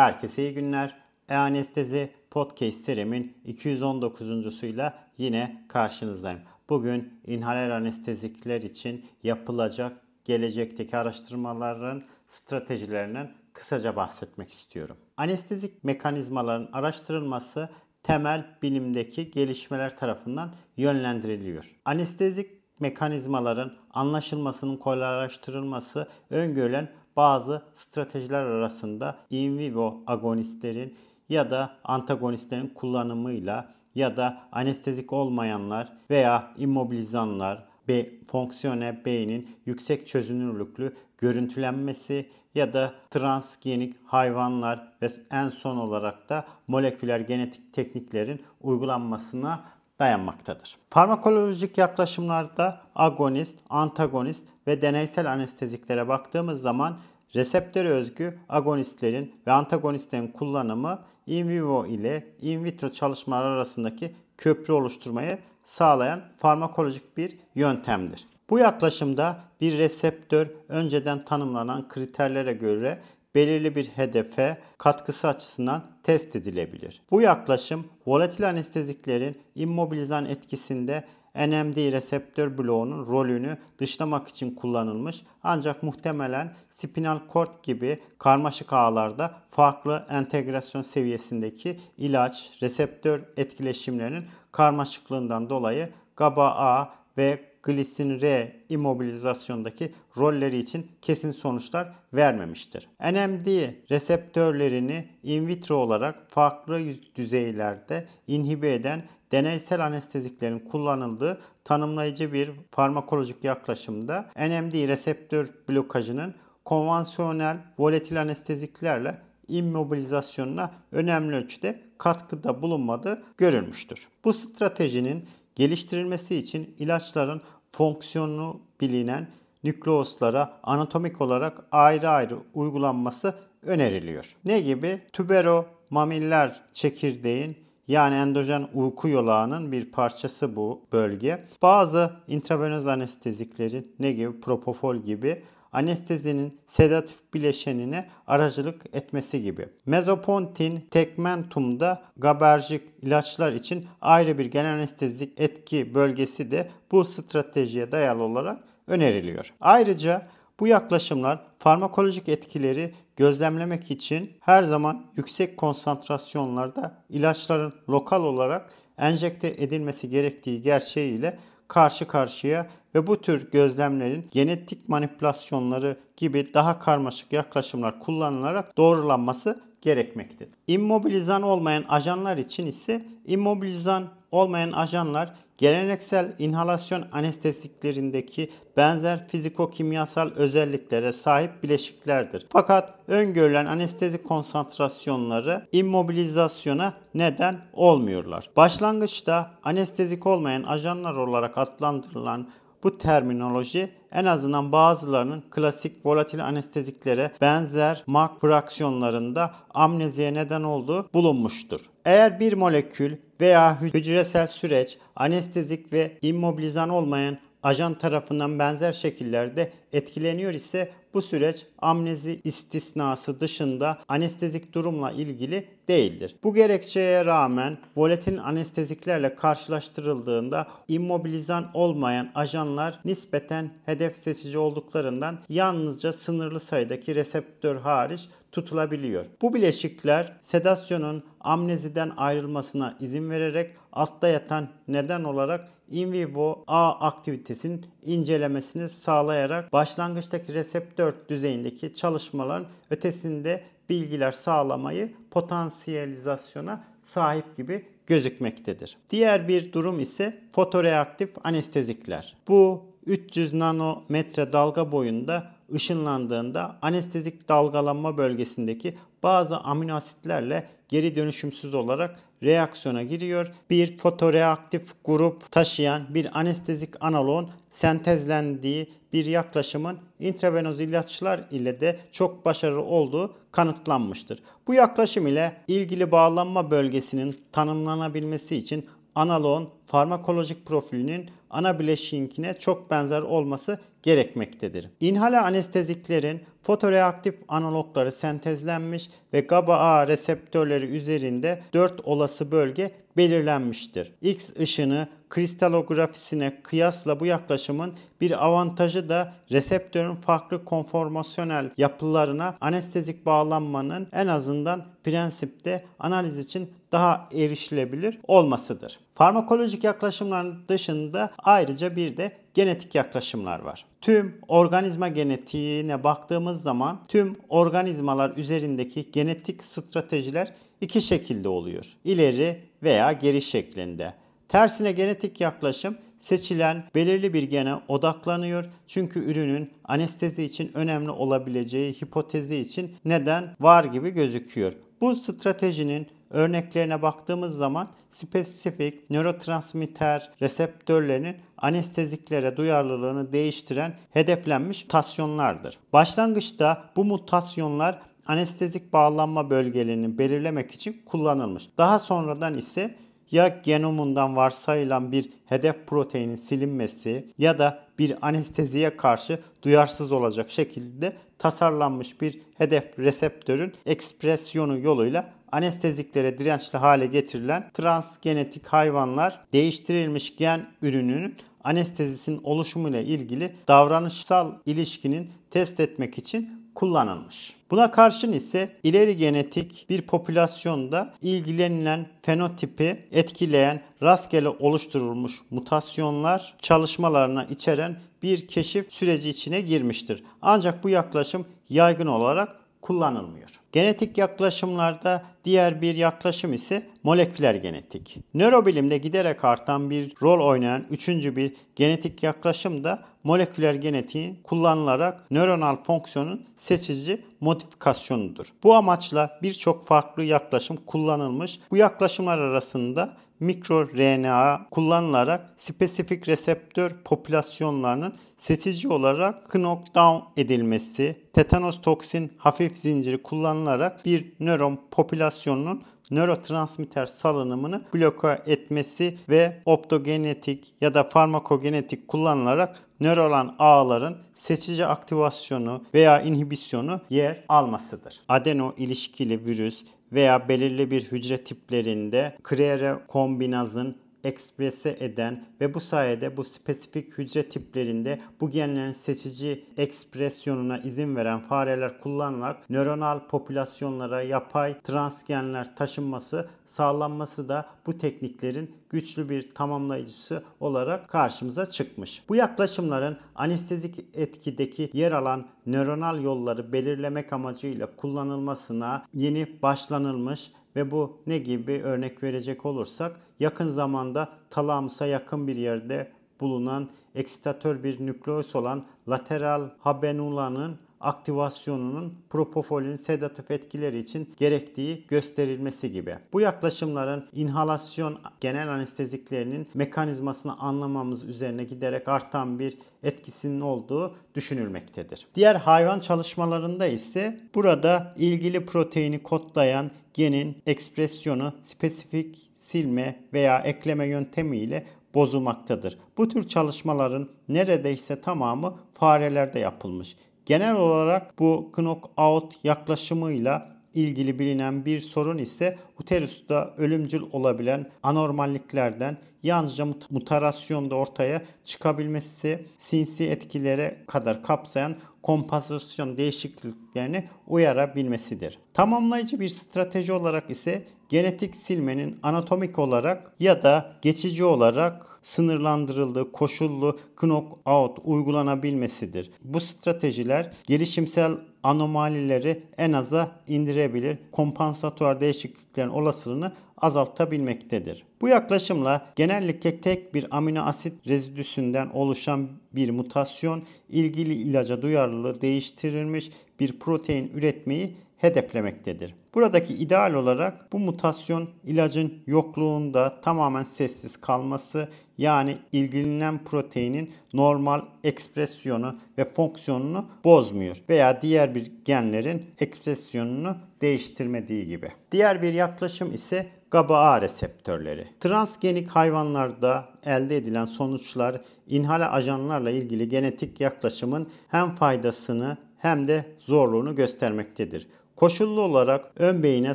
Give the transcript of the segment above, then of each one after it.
Herkese iyi günler. E-Anestezi Podcast serimin 219.suyla yine karşınızdayım. Bugün inhaler anestezikler için yapılacak gelecekteki araştırmaların stratejilerinden kısaca bahsetmek istiyorum. Anestezik mekanizmaların araştırılması temel bilimdeki gelişmeler tarafından yönlendiriliyor. Anestezik mekanizmaların anlaşılmasının kolaylaştırılması öngörülen bazı stratejiler arasında in vivo agonistlerin ya da antagonistlerin kullanımıyla ya da anestezik olmayanlar veya immobilizanlar ve fonksiyone beynin yüksek çözünürlüklü görüntülenmesi ya da transgenik hayvanlar ve en son olarak da moleküler genetik tekniklerin uygulanmasına dayanmaktadır. Farmakolojik yaklaşımlarda agonist, antagonist ve deneysel anesteziklere baktığımız zaman reseptör özgü agonistlerin ve antagonistlerin kullanımı in vivo ile in vitro çalışmalar arasındaki köprü oluşturmayı sağlayan farmakolojik bir yöntemdir. Bu yaklaşımda bir reseptör önceden tanımlanan kriterlere göre belirli bir hedefe katkısı açısından test edilebilir. Bu yaklaşım volatil anesteziklerin immobilizan etkisinde NMD reseptör bloğunun rolünü dışlamak için kullanılmış ancak muhtemelen spinal cord gibi karmaşık ağlarda farklı entegrasyon seviyesindeki ilaç reseptör etkileşimlerinin karmaşıklığından dolayı GABA-A ve glisin R immobilizasyondaki rolleri için kesin sonuçlar vermemiştir. NMD reseptörlerini in vitro olarak farklı düzeylerde inhibe eden deneysel anesteziklerin kullanıldığı tanımlayıcı bir farmakolojik yaklaşımda NMD reseptör blokajının konvansiyonel volatil anesteziklerle immobilizasyonuna önemli ölçüde katkıda bulunmadığı görülmüştür. Bu stratejinin geliştirilmesi için ilaçların fonksiyonu bilinen nükleoslara anatomik olarak ayrı ayrı uygulanması öneriliyor. Ne gibi? Tubero mamiller çekirdeğin yani endojen uyku yolağının bir parçası bu bölge. Bazı intravenöz anesteziklerin ne gibi propofol gibi anestezinin sedatif bileşenine aracılık etmesi gibi. Mezopontin tegmentumda gaberjik ilaçlar için ayrı bir genel anestezik etki bölgesi de bu stratejiye dayalı olarak öneriliyor. Ayrıca bu yaklaşımlar farmakolojik etkileri gözlemlemek için her zaman yüksek konsantrasyonlarda ilaçların lokal olarak enjekte edilmesi gerektiği gerçeğiyle karşı karşıya ve bu tür gözlemlerin genetik manipülasyonları gibi daha karmaşık yaklaşımlar kullanılarak doğrulanması gerekmektedir. İmmobilizan olmayan ajanlar için ise immobilizan olmayan ajanlar geleneksel inhalasyon anesteziklerindeki benzer fiziko-kimyasal özelliklere sahip bileşiklerdir. Fakat öngörülen anestezi konsantrasyonları immobilizasyona neden olmuyorlar. Başlangıçta anestezik olmayan ajanlar olarak adlandırılan bu terminoloji en azından bazılarının klasik volatil anesteziklere benzer mak fraksiyonlarında amneziye neden olduğu bulunmuştur. Eğer bir molekül veya hücresel süreç anestezik ve immobilizan olmayan ajan tarafından benzer şekillerde etkileniyor ise bu süreç amnezi istisnası dışında anestezik durumla ilgili değildir. Bu gerekçeye rağmen volatil anesteziklerle karşılaştırıldığında immobilizan olmayan ajanlar nispeten hedef seçici olduklarından yalnızca sınırlı sayıdaki reseptör hariç tutulabiliyor. Bu bileşikler sedasyonun amneziden ayrılmasına izin vererek altta yatan neden olarak in vivo A aktivitesinin incelemesini sağlayarak başlangıçtaki reseptör düzeyindeki çalışmaların ötesinde bilgiler sağlamayı potansiyelizasyona sahip gibi gözükmektedir. Diğer bir durum ise fotoreaktif anestezikler. Bu 300 nanometre dalga boyunda ışınlandığında anestezik dalgalanma bölgesindeki bazı amino asitlerle geri dönüşümsüz olarak reaksiyona giriyor. Bir fotoreaktif grup taşıyan bir anestezik analoğun sentezlendiği bir yaklaşımın intravenöz ilaçlar ile de çok başarılı olduğu kanıtlanmıştır. Bu yaklaşım ile ilgili bağlanma bölgesinin tanımlanabilmesi için analoğun farmakolojik profilinin ana bileşiğinkine çok benzer olması gerekmektedir. İnhale anesteziklerin fotoreaktif analogları sentezlenmiş ve GABA-A reseptörleri üzerinde 4 olası bölge belirlenmiştir. X ışını kristalografisine kıyasla bu yaklaşımın bir avantajı da reseptörün farklı konformasyonel yapılarına anestezik bağlanmanın en azından prensipte analiz için daha erişilebilir olmasıdır. Farmakolojik yaklaşımların dışında ayrıca bir de genetik yaklaşımlar var. Tüm organizma genetiğine baktığımız zaman tüm organizmalar üzerindeki genetik stratejiler iki şekilde oluyor. İleri veya geri şeklinde. Tersine genetik yaklaşım seçilen belirli bir gene odaklanıyor. Çünkü ürünün anestezi için önemli olabileceği hipotezi için neden var gibi gözüküyor. Bu stratejinin örneklerine baktığımız zaman spesifik nörotransmitter reseptörlerinin anesteziklere duyarlılığını değiştiren hedeflenmiş mutasyonlardır. Başlangıçta bu mutasyonlar anestezik bağlanma bölgelerini belirlemek için kullanılmış. Daha sonradan ise ya genomundan varsayılan bir hedef proteinin silinmesi ya da bir anesteziye karşı duyarsız olacak şekilde tasarlanmış bir hedef reseptörün ekspresyonu yoluyla anesteziklere dirençli hale getirilen transgenetik hayvanlar değiştirilmiş gen ürününün anestezisinin oluşumuyla ilgili davranışsal ilişkinin test etmek için kullanılmış. Buna karşın ise ileri genetik bir popülasyonda ilgilenilen fenotipi etkileyen rastgele oluşturulmuş mutasyonlar çalışmalarına içeren bir keşif süreci içine girmiştir. Ancak bu yaklaşım yaygın olarak kullanılmıyor. Genetik yaklaşımlarda diğer bir yaklaşım ise moleküler genetik. Nörobilimde giderek artan bir rol oynayan üçüncü bir genetik yaklaşım da moleküler genetiğin kullanılarak nöronal fonksiyonun seçici modifikasyonudur. Bu amaçla birçok farklı yaklaşım kullanılmış. Bu yaklaşımlar arasında mikro RNA kullanılarak spesifik reseptör popülasyonlarının seçici olarak knockdown edilmesi, tetanos toksin hafif zinciri kullanılarak bir nöron popülasyonunun nörotransmitter salınımını bloke etmesi ve optogenetik ya da farmakogenetik kullanılarak nöral ağların seçici aktivasyonu veya inhibisyonu yer almasıdır. Adeno ilişkili virüs veya belirli bir hücre tiplerinde krere kombinazın eksprese eden ve bu sayede bu spesifik hücre tiplerinde bu genlerin seçici ekspresyonuna izin veren fareler kullanılarak nöronal popülasyonlara yapay transgenler taşınması sağlanması da bu tekniklerin güçlü bir tamamlayıcısı olarak karşımıza çıkmış. Bu yaklaşımların anestezik etkideki yer alan nöronal yolları belirlemek amacıyla kullanılmasına yeni başlanılmış ve bu ne gibi örnek verecek olursak yakın zamanda talamusa yakın bir yerde bulunan eksitatör bir nükleus olan lateral habenulanın aktivasyonunun propofolin sedatif etkileri için gerektiği gösterilmesi gibi. Bu yaklaşımların inhalasyon genel anesteziklerinin mekanizmasını anlamamız üzerine giderek artan bir etkisinin olduğu düşünülmektedir. Diğer hayvan çalışmalarında ise burada ilgili proteini kodlayan genin ekspresyonu spesifik silme veya ekleme yöntemiyle bozulmaktadır. Bu tür çalışmaların neredeyse tamamı farelerde yapılmış. Genel olarak bu knockout yaklaşımıyla ilgili bilinen bir sorun ise uterusta ölümcül olabilen anormalliklerden yalnızca mutarasyonda ortaya çıkabilmesi sinsi etkilere kadar kapsayan kompozisyon değişikliklerini uyarabilmesidir. Tamamlayıcı bir strateji olarak ise genetik silmenin anatomik olarak ya da geçici olarak sınırlandırıldığı koşullu knock-out uygulanabilmesidir. Bu stratejiler gelişimsel anomalileri en aza indirebilir, kompansatuar değişikliklerin olasılığını azaltabilmektedir. Bu yaklaşımla genellikle tek bir amino asit rezidüsünden oluşan bir mutasyon ilgili ilaca duyarlılığı değiştirilmiş bir protein üretmeyi hedeflemektedir. Buradaki ideal olarak bu mutasyon ilacın yokluğunda tamamen sessiz kalması yani ilgilenen proteinin normal ekspresyonu ve fonksiyonunu bozmuyor veya diğer bir genlerin ekspresyonunu değiştirmediği gibi. Diğer bir yaklaşım ise GABA-A reseptörleri. Transgenik hayvanlarda elde edilen sonuçlar inhale ajanlarla ilgili genetik yaklaşımın hem faydasını hem de zorluğunu göstermektedir. Koşullu olarak ön beyine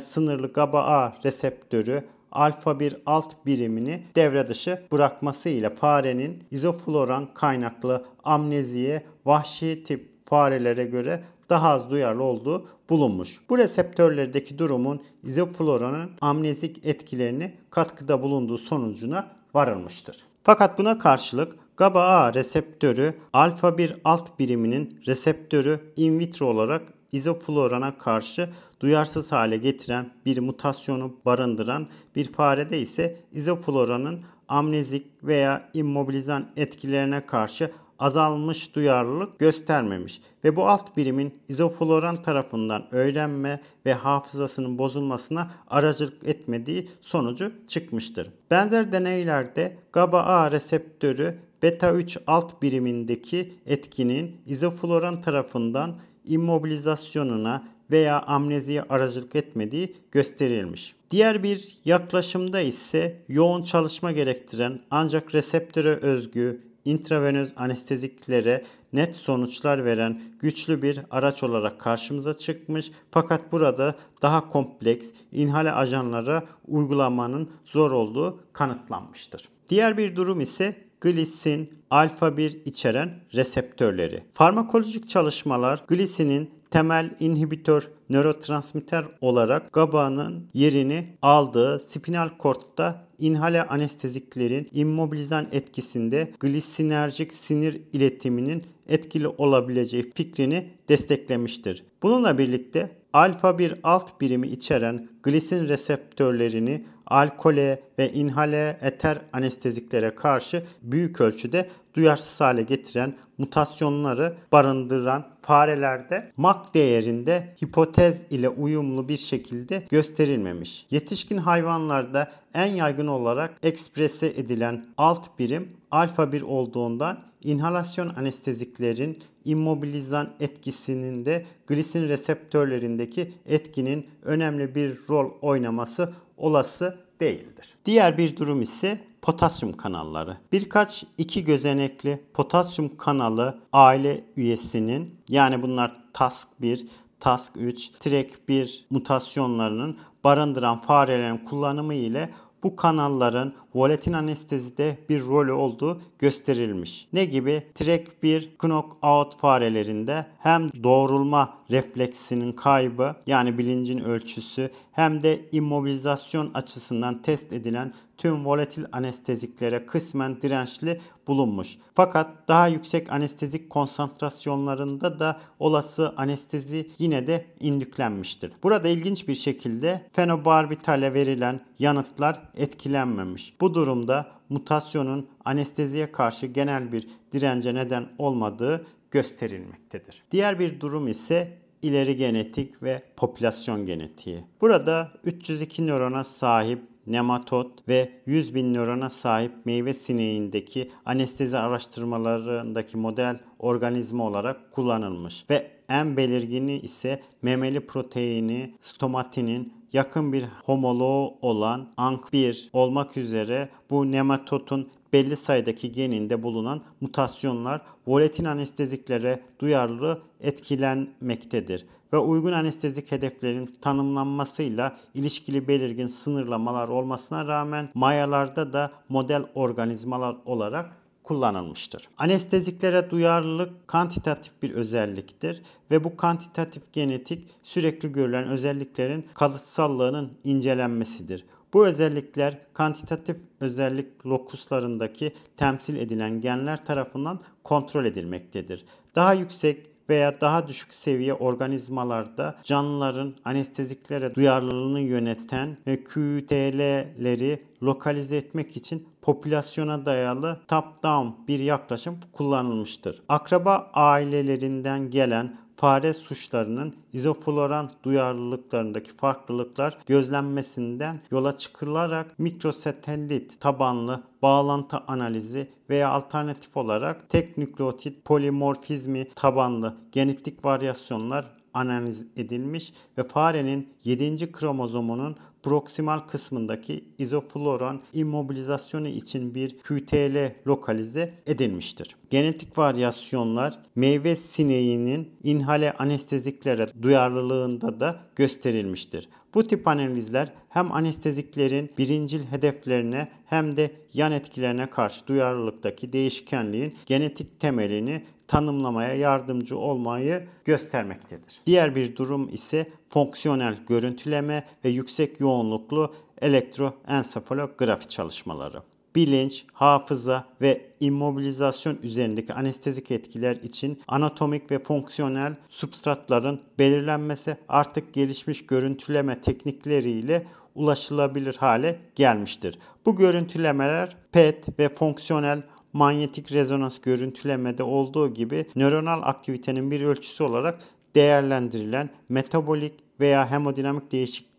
sınırlı GABA-A reseptörü alfa 1 alt birimini devre dışı bırakması ile farenin izofloran kaynaklı amneziye vahşi tip farelere göre daha az duyarlı olduğu bulunmuş. Bu reseptörlerdeki durumun izofloranın amnezik etkilerini katkıda bulunduğu sonucuna varılmıştır. Fakat buna karşılık GABA-A reseptörü alfa 1 alt biriminin reseptörü in vitro olarak izoflorana karşı duyarsız hale getiren bir mutasyonu barındıran bir farede ise izofloranın amnezik veya immobilizan etkilerine karşı azalmış duyarlılık göstermemiş ve bu alt birimin izofloran tarafından öğrenme ve hafızasının bozulmasına aracılık etmediği sonucu çıkmıştır. Benzer deneylerde GABA-A reseptörü beta 3 alt birimindeki etkinin izofloran tarafından immobilizasyonuna veya amneziye aracılık etmediği gösterilmiş. Diğer bir yaklaşımda ise yoğun çalışma gerektiren ancak reseptöre özgü intravenöz anesteziklere net sonuçlar veren güçlü bir araç olarak karşımıza çıkmış. Fakat burada daha kompleks inhale ajanlara uygulamanın zor olduğu kanıtlanmıştır. Diğer bir durum ise glisin alfa 1 içeren reseptörleri. Farmakolojik çalışmalar glisinin temel inhibitör nörotransmitter olarak GABA'nın yerini aldığı spinal kortta inhale anesteziklerin immobilizan etkisinde glisinerjik sinir iletiminin etkili olabileceği fikrini desteklemiştir. Bununla birlikte alfa 1 alt birimi içeren glisin reseptörlerini alkole ve inhale eter anesteziklere karşı büyük ölçüde duyarsız hale getiren mutasyonları barındıran farelerde MAC değerinde hipotez ile uyumlu bir şekilde gösterilmemiş. Yetişkin hayvanlarda en yaygın olarak eksprese edilen alt birim alfa 1 olduğundan inhalasyon anesteziklerin immobilizan etkisinin de glisin reseptörlerindeki etkinin önemli bir rol oynaması olası değildir. Diğer bir durum ise potasyum kanalları. Birkaç iki gözenekli potasyum kanalı aile üyesinin yani bunlar TASK1, TASK3, TREK1 mutasyonlarının barındıran farelerin kullanımı ile bu kanalların volatil anestezide bir rolü olduğu gösterilmiş. Ne gibi? Trek 1 knockout farelerinde hem doğrulma refleksinin kaybı yani bilincin ölçüsü hem de immobilizasyon açısından test edilen tüm volatil anesteziklere kısmen dirençli bulunmuş. Fakat daha yüksek anestezik konsantrasyonlarında da olası anestezi yine de indüklenmiştir. Burada ilginç bir şekilde fenobarbitale verilen yanıtlar etkilenmemiş. Bu durumda mutasyonun anesteziye karşı genel bir dirence neden olmadığı gösterilmektedir. Diğer bir durum ise ileri genetik ve popülasyon genetiği. Burada 302 nörona sahip nematot ve 100 bin nörona sahip meyve sineğindeki anestezi araştırmalarındaki model organizma olarak kullanılmış ve en belirgini ise memeli proteini stomatinin yakın bir homoloğu olan ANK1 olmak üzere bu nematotun belli sayıdaki geninde bulunan mutasyonlar volatil anesteziklere duyarlı etkilenmektedir ve uygun anestezik hedeflerin tanımlanmasıyla ilişkili belirgin sınırlamalar olmasına rağmen mayalarda da model organizmalar olarak kullanılmıştır. Anesteziklere duyarlılık kantitatif bir özelliktir ve bu kantitatif genetik sürekli görülen özelliklerin kalıtsallığının incelenmesidir. Bu özellikler kantitatif özellik lokuslarındaki temsil edilen genler tarafından kontrol edilmektedir. Daha yüksek veya daha düşük seviye organizmalarda canlıların anesteziklere duyarlılığını yöneten QTL'leri lokalize etmek için popülasyona dayalı top-down bir yaklaşım kullanılmıştır. Akraba ailelerinden gelen fare suçlarının izofloran duyarlılıklarındaki farklılıklar gözlenmesinden yola çıkılarak mikrosatelit tabanlı bağlantı analizi veya alternatif olarak tek nükleotit polimorfizmi tabanlı genetik varyasyonlar analiz edilmiş ve farenin 7. kromozomunun proksimal kısmındaki izofloran immobilizasyonu için bir QTL lokalize edilmiştir. Genetik varyasyonlar meyve sineğinin inhale anesteziklere duyarlılığında da gösterilmiştir. Bu tip analizler hem anesteziklerin birincil hedeflerine hem de yan etkilerine karşı duyarlılıktaki değişkenliğin genetik temelini tanımlamaya yardımcı olmayı göstermektedir. Diğer bir durum ise fonksiyonel görüntüleme ve yüksek yoğunluklu elektroensefalografi çalışmaları bilinç, hafıza ve immobilizasyon üzerindeki anestezik etkiler için anatomik ve fonksiyonel substratların belirlenmesi artık gelişmiş görüntüleme teknikleriyle ulaşılabilir hale gelmiştir. Bu görüntülemeler PET ve fonksiyonel manyetik rezonans görüntülemede olduğu gibi nöronal aktivitenin bir ölçüsü olarak değerlendirilen metabolik veya hemodinamik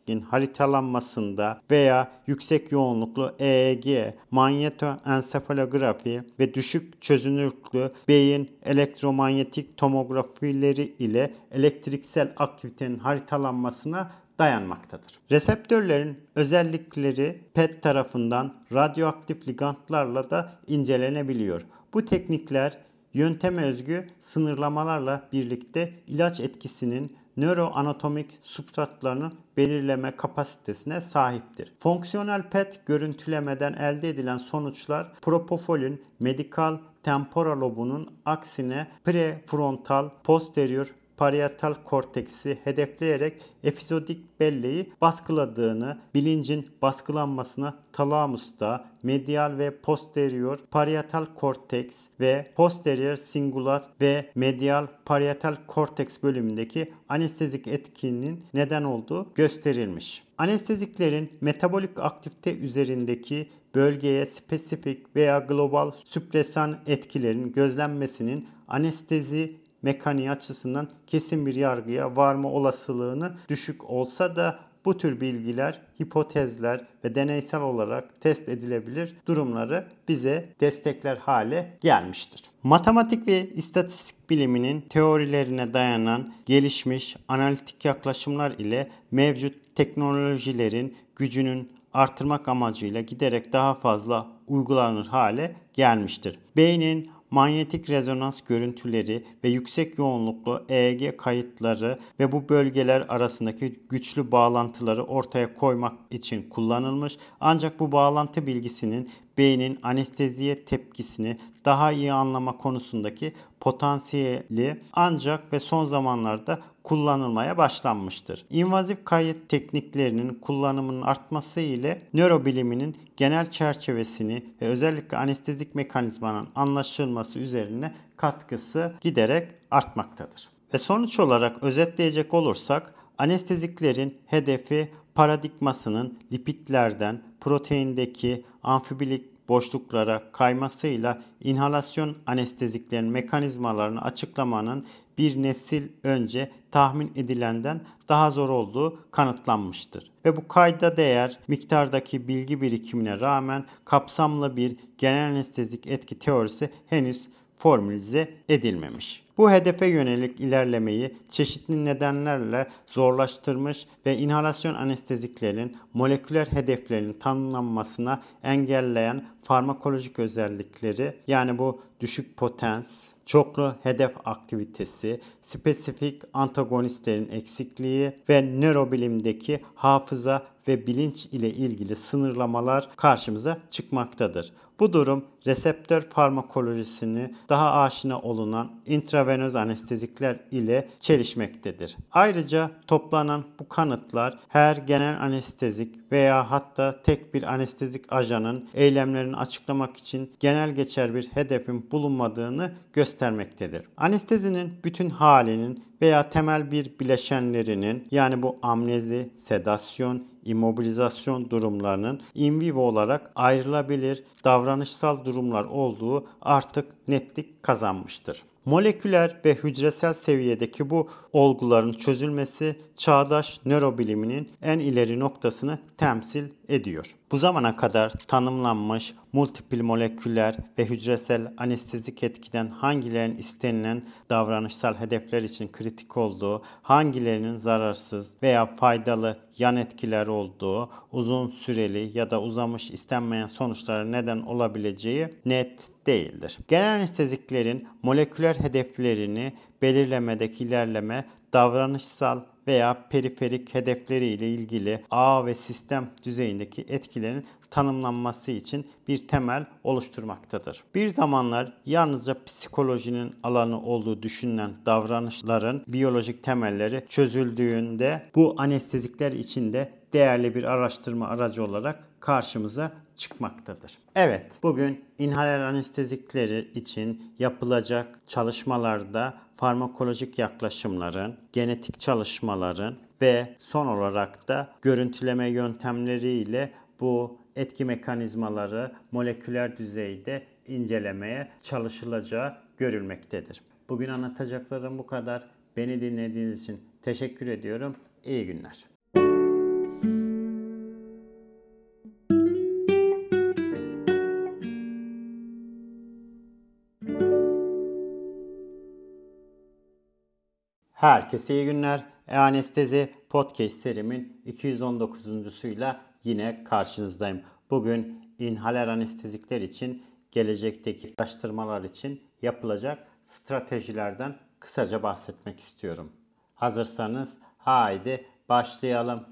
değişikliğin haritalanmasında veya yüksek yoğunluklu EEG, manyetoensefalografi ve düşük çözünürlüklü beyin elektromanyetik tomografileri ile elektriksel aktivitenin haritalanmasına dayanmaktadır. Reseptörlerin özellikleri PET tarafından radyoaktif ligandlarla da incelenebiliyor. Bu teknikler yönteme özgü sınırlamalarla birlikte ilaç etkisinin nöroanatomik substratlarının belirleme kapasitesine sahiptir. Fonksiyonel PET görüntülemeden elde edilen sonuçlar propofolin medikal temporal lobunun aksine prefrontal posterior parietal korteksi hedefleyerek epizodik belleği baskıladığını, bilincin baskılanmasına talamusta, medial ve posterior parietal korteks ve posterior singular ve medial parietal korteks bölümündeki anestezik etkinin neden olduğu gösterilmiş. Anesteziklerin metabolik aktivite üzerindeki bölgeye spesifik veya global süpresan etkilerin gözlenmesinin anestezi mekaniği açısından kesin bir yargıya varma olasılığını düşük olsa da bu tür bilgiler, hipotezler ve deneysel olarak test edilebilir durumları bize destekler hale gelmiştir. Matematik ve istatistik biliminin teorilerine dayanan gelişmiş analitik yaklaşımlar ile mevcut teknolojilerin gücünün artırmak amacıyla giderek daha fazla uygulanır hale gelmiştir. Beynin manyetik rezonans görüntüleri ve yüksek yoğunluklu EEG kayıtları ve bu bölgeler arasındaki güçlü bağlantıları ortaya koymak için kullanılmış. Ancak bu bağlantı bilgisinin beynin anesteziye tepkisini daha iyi anlama konusundaki potansiyeli ancak ve son zamanlarda kullanılmaya başlanmıştır. İnvazif kayıt tekniklerinin kullanımının artması ile nörobiliminin genel çerçevesini ve özellikle anestezik mekanizmanın anlaşılması üzerine katkısı giderek artmaktadır. Ve sonuç olarak özetleyecek olursak anesteziklerin hedefi paradigmasının lipidlerden proteindeki amfibilik boşluklara kaymasıyla inhalasyon anesteziklerin mekanizmalarını açıklamanın bir nesil önce tahmin edilenden daha zor olduğu kanıtlanmıştır. Ve bu kayda değer miktardaki bilgi birikimine rağmen kapsamlı bir genel anestezik etki teorisi henüz formülize edilmemiş. Bu hedefe yönelik ilerlemeyi çeşitli nedenlerle zorlaştırmış ve inhalasyon anesteziklerin moleküler hedeflerinin tanımlanmasına engelleyen farmakolojik özellikleri yani bu düşük potens, çoklu hedef aktivitesi, spesifik antagonistlerin eksikliği ve nörobilimdeki hafıza ve bilinç ile ilgili sınırlamalar karşımıza çıkmaktadır. Bu durum reseptör farmakolojisini daha aşina olunan intravenöz anestezikler ile çelişmektedir. Ayrıca toplanan bu kanıtlar her genel anestezik veya hatta tek bir anestezik ajanın eylemlerini açıklamak için genel geçer bir hedefin bulunmadığını göstermektedir. Anestezinin bütün halinin veya temel bir bileşenlerinin yani bu amnezi, sedasyon, immobilizasyon durumlarının in vivo olarak ayrılabilir davranışsal durumlar olduğu artık netlik kazanmıştır. Moleküler ve hücresel seviyedeki bu olguların çözülmesi çağdaş nörobiliminin en ileri noktasını temsil ediyor. Bu zamana kadar tanımlanmış multiple moleküler ve hücresel anestezik etkiden hangilerinin istenilen davranışsal hedefler için kritik olduğu, hangilerinin zararsız veya faydalı yan etkiler olduğu, uzun süreli ya da uzamış istenmeyen sonuçlara neden olabileceği net değildir. Genel anesteziklerin moleküler hedeflerini belirlemedeki ilerleme davranışsal veya periferik hedefleri ile ilgili ağ ve sistem düzeyindeki etkilerin tanımlanması için bir temel oluşturmaktadır. Bir zamanlar yalnızca psikolojinin alanı olduğu düşünülen davranışların biyolojik temelleri çözüldüğünde bu anestezikler içinde değerli bir araştırma aracı olarak karşımıza çıkmaktadır. Evet, bugün inhaler anestezikleri için yapılacak çalışmalarda farmakolojik yaklaşımların, genetik çalışmaların ve son olarak da görüntüleme yöntemleriyle bu etki mekanizmaları moleküler düzeyde incelemeye çalışılacağı görülmektedir. Bugün anlatacaklarım bu kadar. Beni dinlediğiniz için teşekkür ediyorum. İyi günler. Herkese iyi günler. E-Anestezi Podcast serimin 219.suyla yine karşınızdayım. Bugün inhaler anestezikler için gelecekteki araştırmalar için yapılacak stratejilerden kısaca bahsetmek istiyorum. Hazırsanız haydi başlayalım.